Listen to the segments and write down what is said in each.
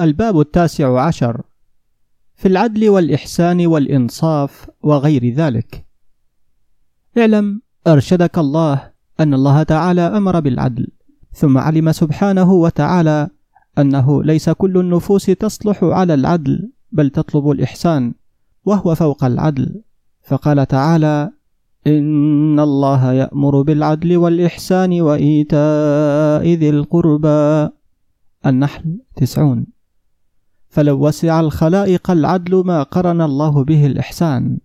الباب التاسع عشر. في العدل والإحسان والإنصاف وغير ذلك. اعلم أرشدك الله أن الله تعالى أمر بالعدل ثم علم سبحانه وتعالى أنه ليس كل النفوس تصلح على العدل بل تطلب الإحسان وهو فوق العدل. فقال تعالى إن الله يأمر بالعدل والإحسان وإيتاء ذي القربى. النحل تسعون. فلو وسع الخلائق العدل ما قرن الله به الإحسان.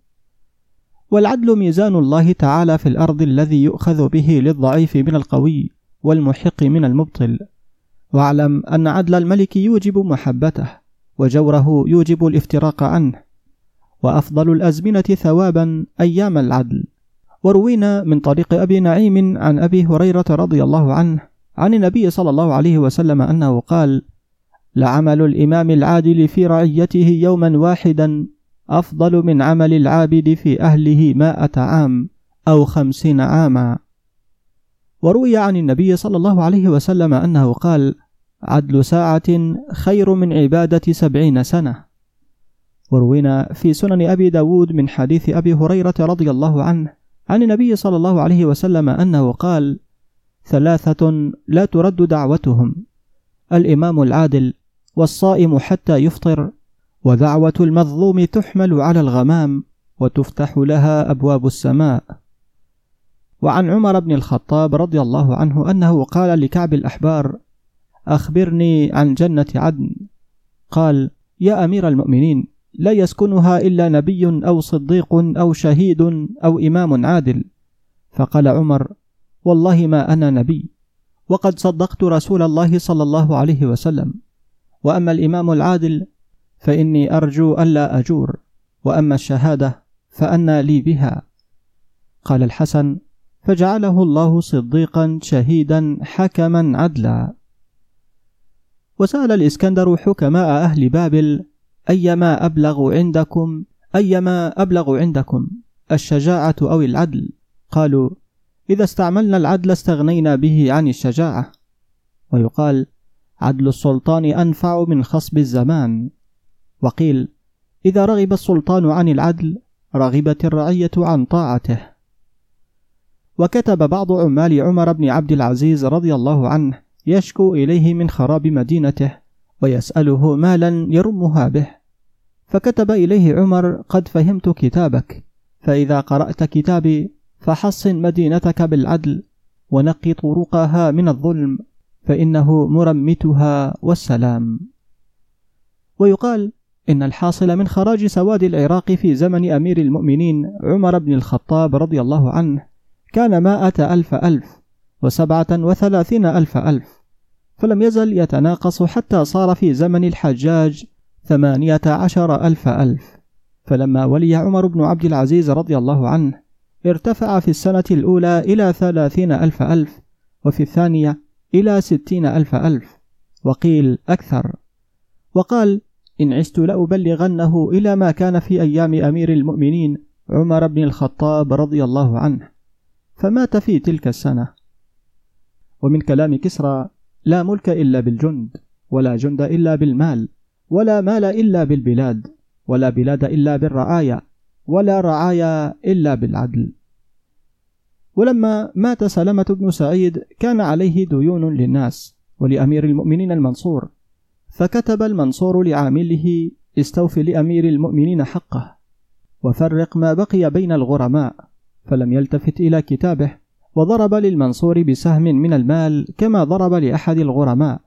والعدل ميزان الله تعالى في الأرض الذي يؤخذ به للضعيف من القوي والمحق من المبطل. واعلم أن عدل الملك يوجب محبته وجوره يوجب الافتراق عنه. وأفضل الأزمنة ثوابا أيام العدل. وروينا من طريق أبي نعيم عن أبي هريرة رضي الله عنه عن النبي صلى الله عليه وسلم أنه قال لعمل الإمام العادل في رعيته يوما واحدا أفضل من عمل العابد في أهله مائة عام أو خمسين عاما. وروي عن النبي صلى الله عليه وسلم أنه قال عدل ساعة خير من عبادة سبعين سنة. وروينا في سنن أبي داود من حديث أبي هريرة رضي الله عنه عن النبي صلى الله عليه وسلم أنه قال ثلاثة لا ترد دعوتهم. الإمام العادل والصائم حتى يفطر ودعوة المظلوم تحمل على الغمام وتفتح لها أبواب السماء. وعن عمر بن الخطاب رضي الله عنه أنه قال لكعب الأحبار أخبرني عن جنة عدن. قال يا أمير المؤمنين لا يسكنها إلا نبي أو صديق أو شهيد أو إمام عادل. فقال عمر والله ما أنا نبي وقد صدقت رسول الله صلى الله عليه وسلم. وأما الإمام العادل فإني أرجو ألا أجور وأما الشهادة فأنى لي بها. قال الحسن فجعله الله صديقا شهيدا حكما عدلا. وسأل الإسكندر حكماء أهل بابل أيما أبلغ عندكم أيما أبلغ عندكم الشجاعة أو العدل؟ قالوا إذا استعملنا العدل استغنينا به عن الشجاعة. ويقال عدل السلطان أنفع من خصب الزمان. وقيل إذا رغب السلطان عن العدل رغبت الرعية عن طاعته. وكتب بعض عمال عمر بن عبد العزيز رضي الله عنه يشكو إليه من خراب مدينته ويسأله مالا يرمها به. فكتب إليه عمر قد فهمت كتابك فإذا قرأت كتابي فحصن مدينتك بالعدل ونقي طرقها من الظلم. فإنه مرمتها والسلام. ويقال إن الحاصل من خراج سواد العراق في زمن أمير المؤمنين عمر بن الخطاب رضي الله عنه كان مائة ألف ألف وسبعة وثلاثين ألف ألف فلم يزل يتناقص حتى صار في زمن الحجاج ثمانية عشر ألف ألف. فلما ولي عمر بن عبد العزيز رضي الله عنه ارتفع في السنة الأولى إلى ثلاثين ألف ألف وفي الثانية إلى ستين ألف ألف. وقيل أكثر. وقال إن عشت لأبلغنه إلى ما كان في أيام أمير المؤمنين عمر بن الخطاب رضي الله عنه فمات في تلك السنة. ومن كلام كسرى لا ملك إلا بالجند ولا جند إلا بالمال ولا مال إلا بالبلاد ولا بلاد إلا بالرعايا ولا رعايا إلا بالعدل. ولما مات سلمة بن سعيد كان عليه ديون للناس ولأمير المؤمنين المنصور فكتب المنصور لعامله استوف لأمير المؤمنين حقه وفرق ما بقي بين الغرماء فلم يلتفت إلى كتابه وضرب للمنصور بسهم من المال كما ضرب لأحد الغرماء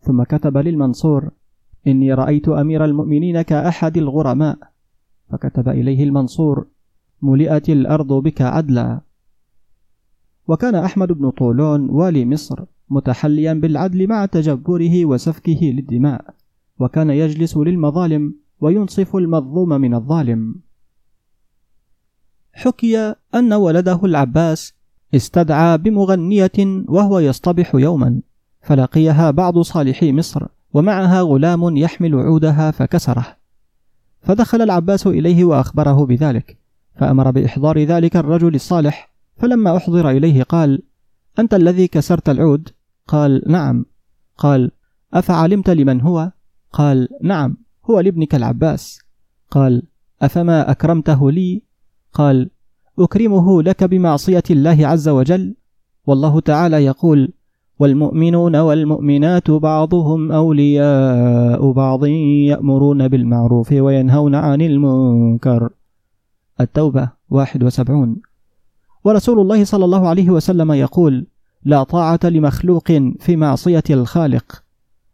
ثم كتب للمنصور إني رأيت أمير المؤمنين كأحد الغرماء. فكتب إليه المنصور ملئت الأرض بك عدلا وكان أحمد بن طولون والي مصر متحليا بالعدل مع تجبره وسفكه للدماء وكان يجلس للمظالم وينصف المظلوم من الظالم. حكي أن ولده العباس استدعى بمغنية وهو يصطبح يوما فلقيها بعض صالحي مصر ومعها غلام يحمل عودها فكسره. فدخل العباس إليه وأخبره بذلك فأمر بإحضار ذلك الرجل الصالح فلما أحضر إليه قال أنت الذي كسرت العود؟ قال نعم. قال أفعلمت لمن هو؟ قال نعم هو لابنك العباس. قال أفما أكرمته لي؟ قال أكرمه لك بمعصية الله عز وجل؟ والله تعالى يقول والمؤمنون والمؤمنات بعضهم أولياء بعض يأمرون بالمعروف وينهون عن المنكر. التوبة 71 ورسول الله صلى الله عليه وسلم يقول لا طاعة لمخلوق في معصية الخالق.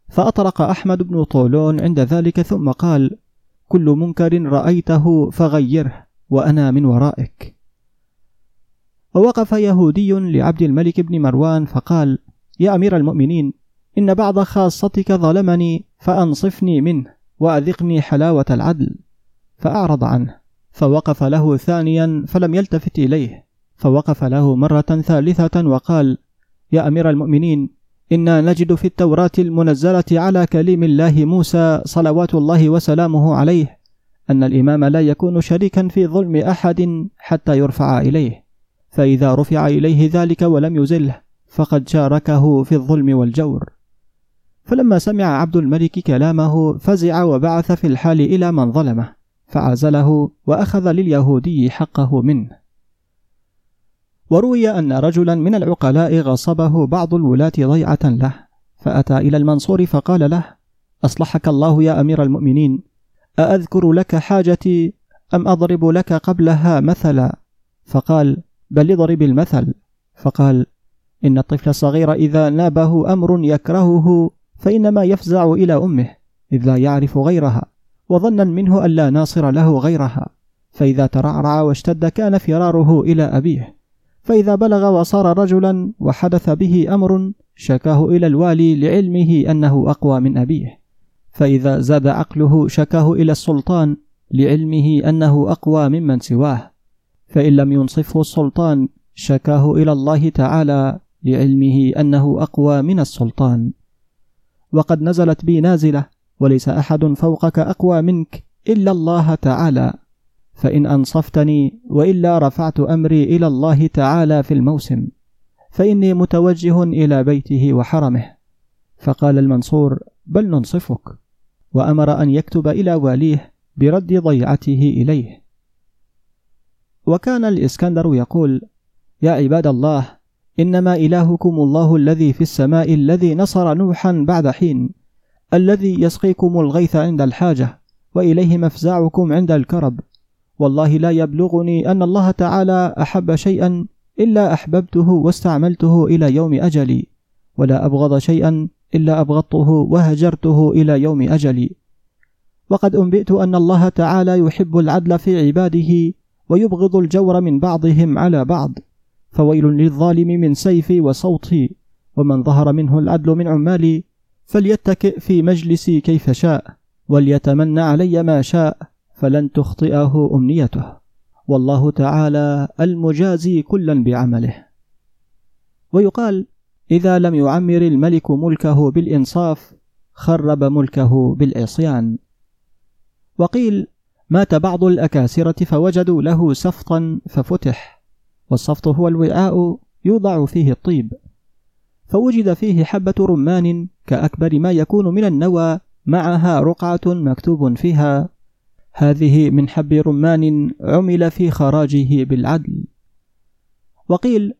فأطرق أحمد بن طولون عند ذلك ثم قال كل منكر رأيته فغيره وأنا من ورائك. ووقف يهودي لعبد الملك بن مروان فقال يا أمير المؤمنين إن بعض خاصتك ظلمني فأنصفني منه وأذقني حلاوة العدل. فأعرض عنه فوقف له ثانيا فلم يلتفت إليه. فوقف له مرة ثالثة وقال يا أمير المؤمنين إنا نجد في التوراة المنزلة على كليم الله موسى صلوات الله وسلامه عليه أن الإمام لا يكون شريكا في ظلم أحد حتى يرفع إليه. فإذا رفع إليه ذلك ولم يزله فقد شاركه في الظلم والجور. فلما سمع عبد الملك كلامه فزع وبعث في الحال إلى من ظلمه فعزله وأخذ لليهودي حقه منه. وروي أن رجلا من العقلاء غصبه بعض الولاة ضيعة له فأتى إلى المنصور فقال له أصلحك الله يا أمير المؤمنين أأذكر لك حاجتي أم أضرب لك قبلها مثلا؟ فقال بل اضرب المثل. فقال إن الطفل الصغير إذا نابه أمر يكرهه فإنما يفزع إلى أمه إذ لا يعرف غيرها وظنا منه أن لا ناصر له غيرها فإذا ترعرع واشتد كان فراره إلى أبيه. فإذا بلغ وصار رجلا وحدث به أمر شكاه إلى الوالي لعلمه أنه أقوى من أبيه. فإذا زاد عقله شكاه إلى السلطان لعلمه أنه أقوى ممن سواه. فإن لم ينصفه السلطان شكاه إلى الله تعالى لعلمه أنه أقوى من السلطان. وقد نزلت بي نازلة وليس أحد فوقك أقوى منك إلا الله تعالى. فإن أنصفتني وإلا رفعت أمري إلى الله تعالى في الموسم فإني متوجه إلى بيته وحرمه. فقال المنصور بل ننصفك. وأمر أن يكتب إلى واليه برد ضيعته إليه. وكان الإسكندر يقول يا عباد الله إنما إلهكم الله الذي في السماء الذي نصر نوحا بعد حين الذي يسقيكم الغيث عند الحاجة وإليه مفزعكم عند الكرب. والله لا يبلغني أن الله تعالى أحب شيئا إلا أحببته واستعملته إلى يوم أجلي ولا أبغض شيئا إلا أبغضته وهجرته إلى يوم أجلي. وقد أنبئت أن الله تعالى يحب العدل في عباده ويبغض الجور من بعضهم على بعض فويل للظالم من سيفي وصوتي ومن ظهر منه العدل من عمالي فليتكئ في مجلسي كيف شاء وليتمنى علي ما شاء فلن تخطئه أمنيته. والله تعالى المجازي كلا بعمله. ويقال إذا لم يعمر الملك ملكه بالإنصاف خرب ملكه بالعصيان. وقيل مات بعض الأكاسرة فوجدوا له سفطا ففتح. والسفط هو الوعاء يوضع فيه الطيب. فوجد فيه حبة رمان كأكبر ما يكون من النوى معها رقعة مكتوب فيها هذه من حب رمان عمل في خراجه بالعدل. وقيل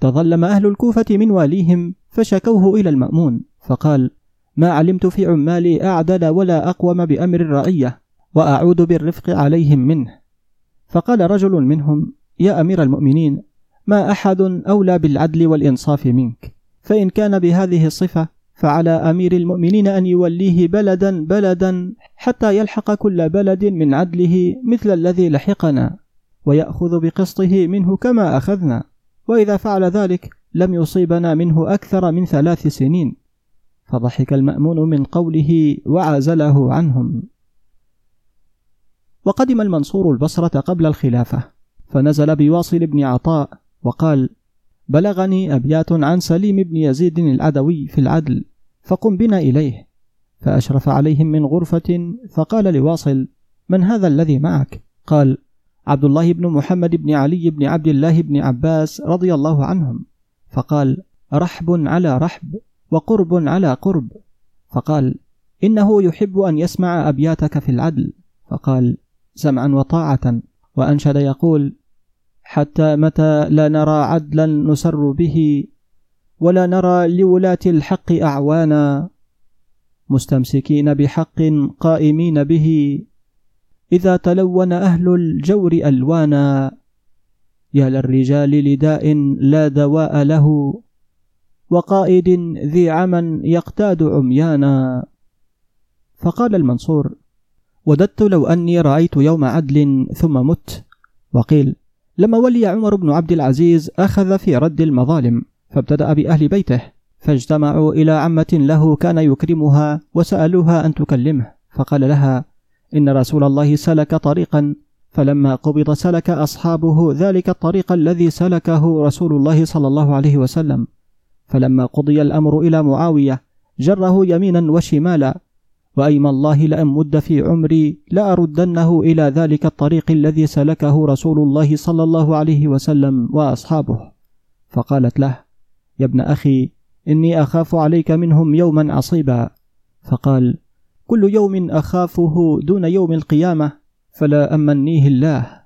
تظلم أهل الكوفة من واليهم فشكوه إلى المأمون فقال ما علمت في عمالي أعدل ولا أقوم بأمر الرعية وأعود بالرفق عليهم منه. فقال رجل منهم يا أمير المؤمنين ما أحد أولى بالعدل والإنصاف منك فإن كان بهذه الصفة فعلى أمير المؤمنين أن يوليه بلدا بلدا حتى يلحق كل بلد من عدله مثل الذي لحقنا ويأخذ بقسطه منه كما أخذنا. وإذا فعل ذلك لم يصيبنا منه أكثر من ثلاث سنين. فضحك المأمون من قوله وعزله عنهم. وقدم المنصور البصرة قبل الخلافة فنزل بواصل بن عطاء وقال بلغني أبيات عن سليم بن يزيد العدوي في العدل فقم بنا إليه فأشرف عليهم من غرفة فقال لواصل من هذا الذي معك؟ قال عبد الله بن محمد بن علي بن عبد الله بن عباس رضي الله عنهم. فقال رحب على رحب وقرب على قرب. فقال إنه يحب أن يسمع أبياتك في العدل. فقال سمعا وطاعة. وأنشد يقول حتى متى لا نرى عدلا نسر به ولا نرى لولاة الحق أعوانا مستمسكين بحق قائمين به. إذا تلون أهل الجور ألوانا يا للرجال لداء لا دواء له وقائد ذي عمى يقتاد عميانا. فقال المنصور وددت لو أني رأيت يوم عدل ثم مت وقيل لما ولي عمر بن عبد العزيز أخذ في رد المظالم فابتدأ بأهل بيته فاجتمعوا إلى عمة له كان يكرمها وسألوها أن تكلمه فقال لها إن رسول الله سلك طريقا فلما قبض سلك أصحابه ذلك الطريق الذي سلكه رسول الله صلى الله عليه وسلم فلما قضي الأمر إلى معاوية جره يمينا وشمالا وأيم الله لأن مد في عمري لأردنه إلى ذلك الطريق الذي سلكه رسول الله صلى الله عليه وسلم وأصحابه. فقالت له يا ابن أخي إني أخاف عليك منهم يوما عصيبا. فقال كل يوم أخافه دون يوم القيامة فلا أمنيه الله.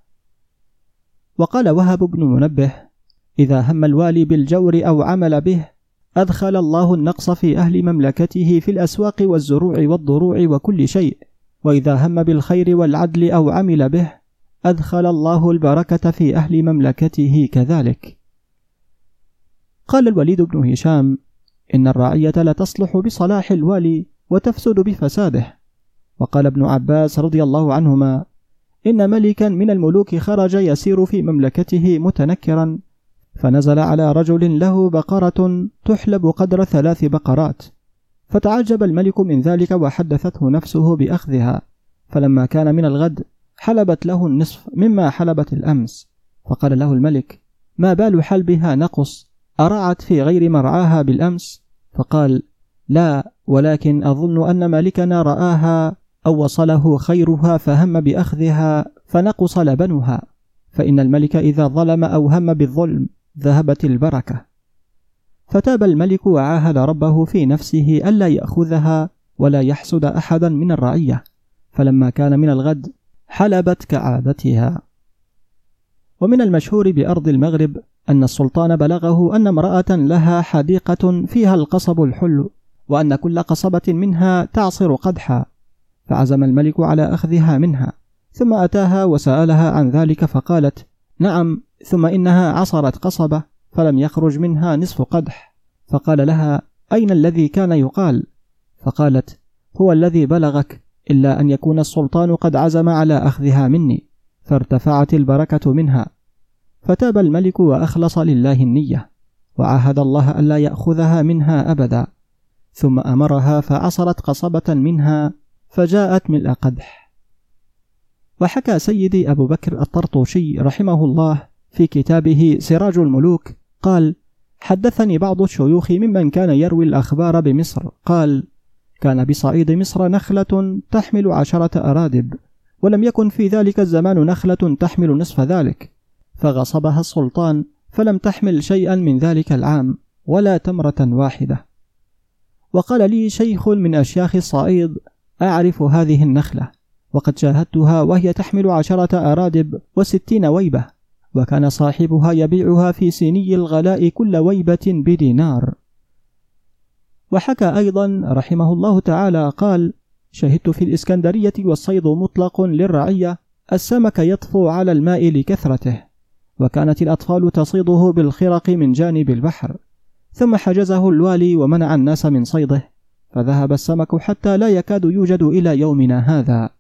وقال وهب بن منبه إذا هم الوالي بالجور أو عمل به أدخل الله النقص في أهل مملكته في الأسواق والزروع والضروع وكل شيء وإذا هم بالخير والعدل أو عمل به أدخل الله البركة في أهل مملكته كذلك. قال الوليد بن هشام إن الرعية لا تصلح بصلاح الوالي وتفسد بفساده. وقال ابن عباس رضي الله عنهما إن ملكا من الملوك خرج يسير في مملكته متنكرا فنزل على رجل له بقرة تحلب قدر ثلاث بقرات. فتعجب الملك من ذلك وحدثته نفسه بأخذها. فلما كان من الغد حلبت له النصف مما حلبت الأمس. فقال له الملك ما بال حلبها نقص؟ أرعت في غير مرعاها بالأمس؟ فقال لا ولكن أظن أن مالكنا رآها أو وصله خيرها فهم بأخذها فنقص لبنها. فإن الملك إذا ظلم أو هم بالظلم ذهبت البركة. فتاب الملك وعاهد ربه في نفسه ألا يأخذها ولا يحسد أحدا من الرعية. فلما كان من الغد حلبت كعادتها. ومن المشهور بأرض المغرب أن السلطان بلغه أن امرأة لها حديقة فيها القصب الحل وأن كل قصبة منها تعصر قدحا. فعزم الملك على أخذها منها ثم أتاها وسألها عن ذلك فقالت نعم ثم إنها عصرت قصبة فلم يخرج منها نصف قدح. فقال لها أين الذي كان يقال؟ فقالت هو الذي بلغك إلا أن يكون السلطان قد عزم على أخذها مني. فارتفعت البركة منها. فتاب الملك وأخلص لله النية وعاهد الله ألا يأخذها منها أبدا. ثم أمرها فعصرت قصبة منها فجاءت ملء قدح. وحكى سيدي أبو بكر الطرطوشي رحمه الله في كتابه سراج الملوك قال حدثني بعض الشيوخ ممن كان يروي الأخبار بمصر قال كان بصعيد مصر نخلة تحمل عشرة أرادب ولم يكن في ذلك الزمان نخلة تحمل نصف ذلك فغصبها السلطان فلم تحمل شيئا من ذلك العام ولا تمرة واحدة. وقال لي شيخ من أشياخ الصعيد أعرف هذه النخلة وقد شاهدتها وهي تحمل عشرة أرادب وستين ويبة وكان صاحبها يبيعها في سيني الغلاء كل ويبة بدينار. وحكى أيضا رحمه الله تعالى قال شهدت في الإسكندرية والصيد مطلق للرعية السمك يطفو على الماء لكثرته وكانت الأطفال تصيده بالخرق من جانب البحر ثم حجزه الوالي ومنع الناس من صيده فذهب السمك حتى لا يكاد يوجد إلى يومنا هذا.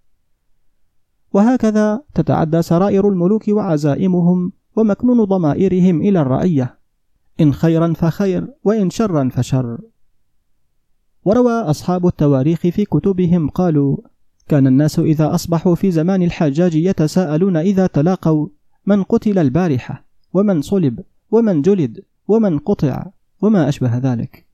وهكذا تتعدى سرائر الملوك وعزائمهم ومكنون ضمائرهم إلى الرعية. إن خيرا فخير وإن شرا فشر. وروى أصحاب التواريخ في كتبهم قالوا كان الناس إذا أصبحوا في زمان الحجاج يتساءلون إذا تلاقوا من قتل البارحة ومن صلب ومن جلد ومن قطع وما أشبه ذلك.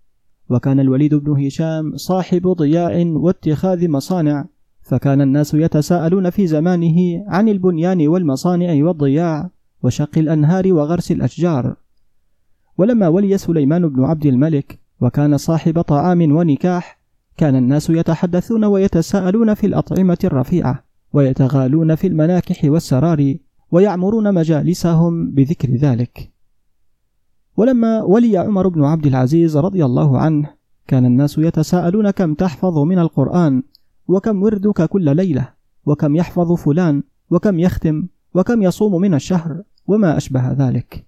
وكان الوليد بن هشام صاحب ضياع واتخاذ مصانع فكان الناس يتساءلون في زمانه عن البنيان والمصانع والضياع وشق الأنهار وغرس الأشجار. ولما ولي سليمان بن عبد الملك وكان صاحب طعام ونكاح كان الناس يتحدثون ويتساءلون في الأطعمة الرفيعة ويتغالون في المناكح والسرار ويعمرون مجالسهم بذكر ذلك. ولما ولي عمر بن عبد العزيز رضي الله عنه كان الناس يتساءلون كم تحفظ من القرآن وكم وردك كل ليلة؟ وكم يحفظ فلان؟ وكم يختم؟ وكم يصوم من الشهر؟ وما أشبه ذلك.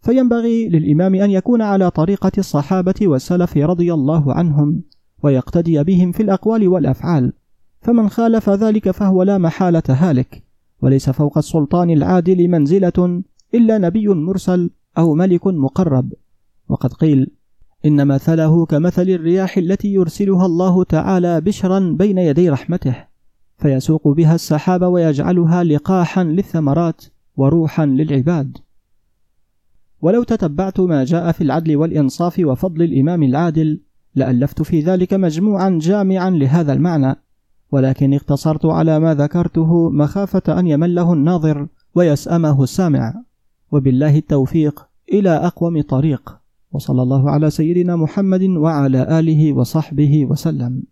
فينبغي للإمام أن يكون على طريقة الصحابة والسلف رضي الله عنهم ويقتدي بهم في الأقوال والأفعال. فمن خالف ذلك فهو لا محالة هالك. وليس فوق السلطان العادل منزلة إلا نبي مرسل أو ملك مقرب. وقد قيل إن مثله كمثل الرياح التي يرسلها الله تعالى بشرا بين يدي رحمته فيسوق بها السحاب ويجعلها لقاحا للثمرات وروحا للعباد. ولو تتبعت ما جاء في العدل والإنصاف وفضل الإمام العادل لألفت في ذلك مجموعا جامعا لهذا المعنى. ولكن اقتصرت على ما ذكرته مخافة أن يمله الناظر ويسأمه السامع. وبالله التوفيق إلى أقوم طريق. وصلى الله على سيدنا محمد وعلى آله وصحبه وسلم.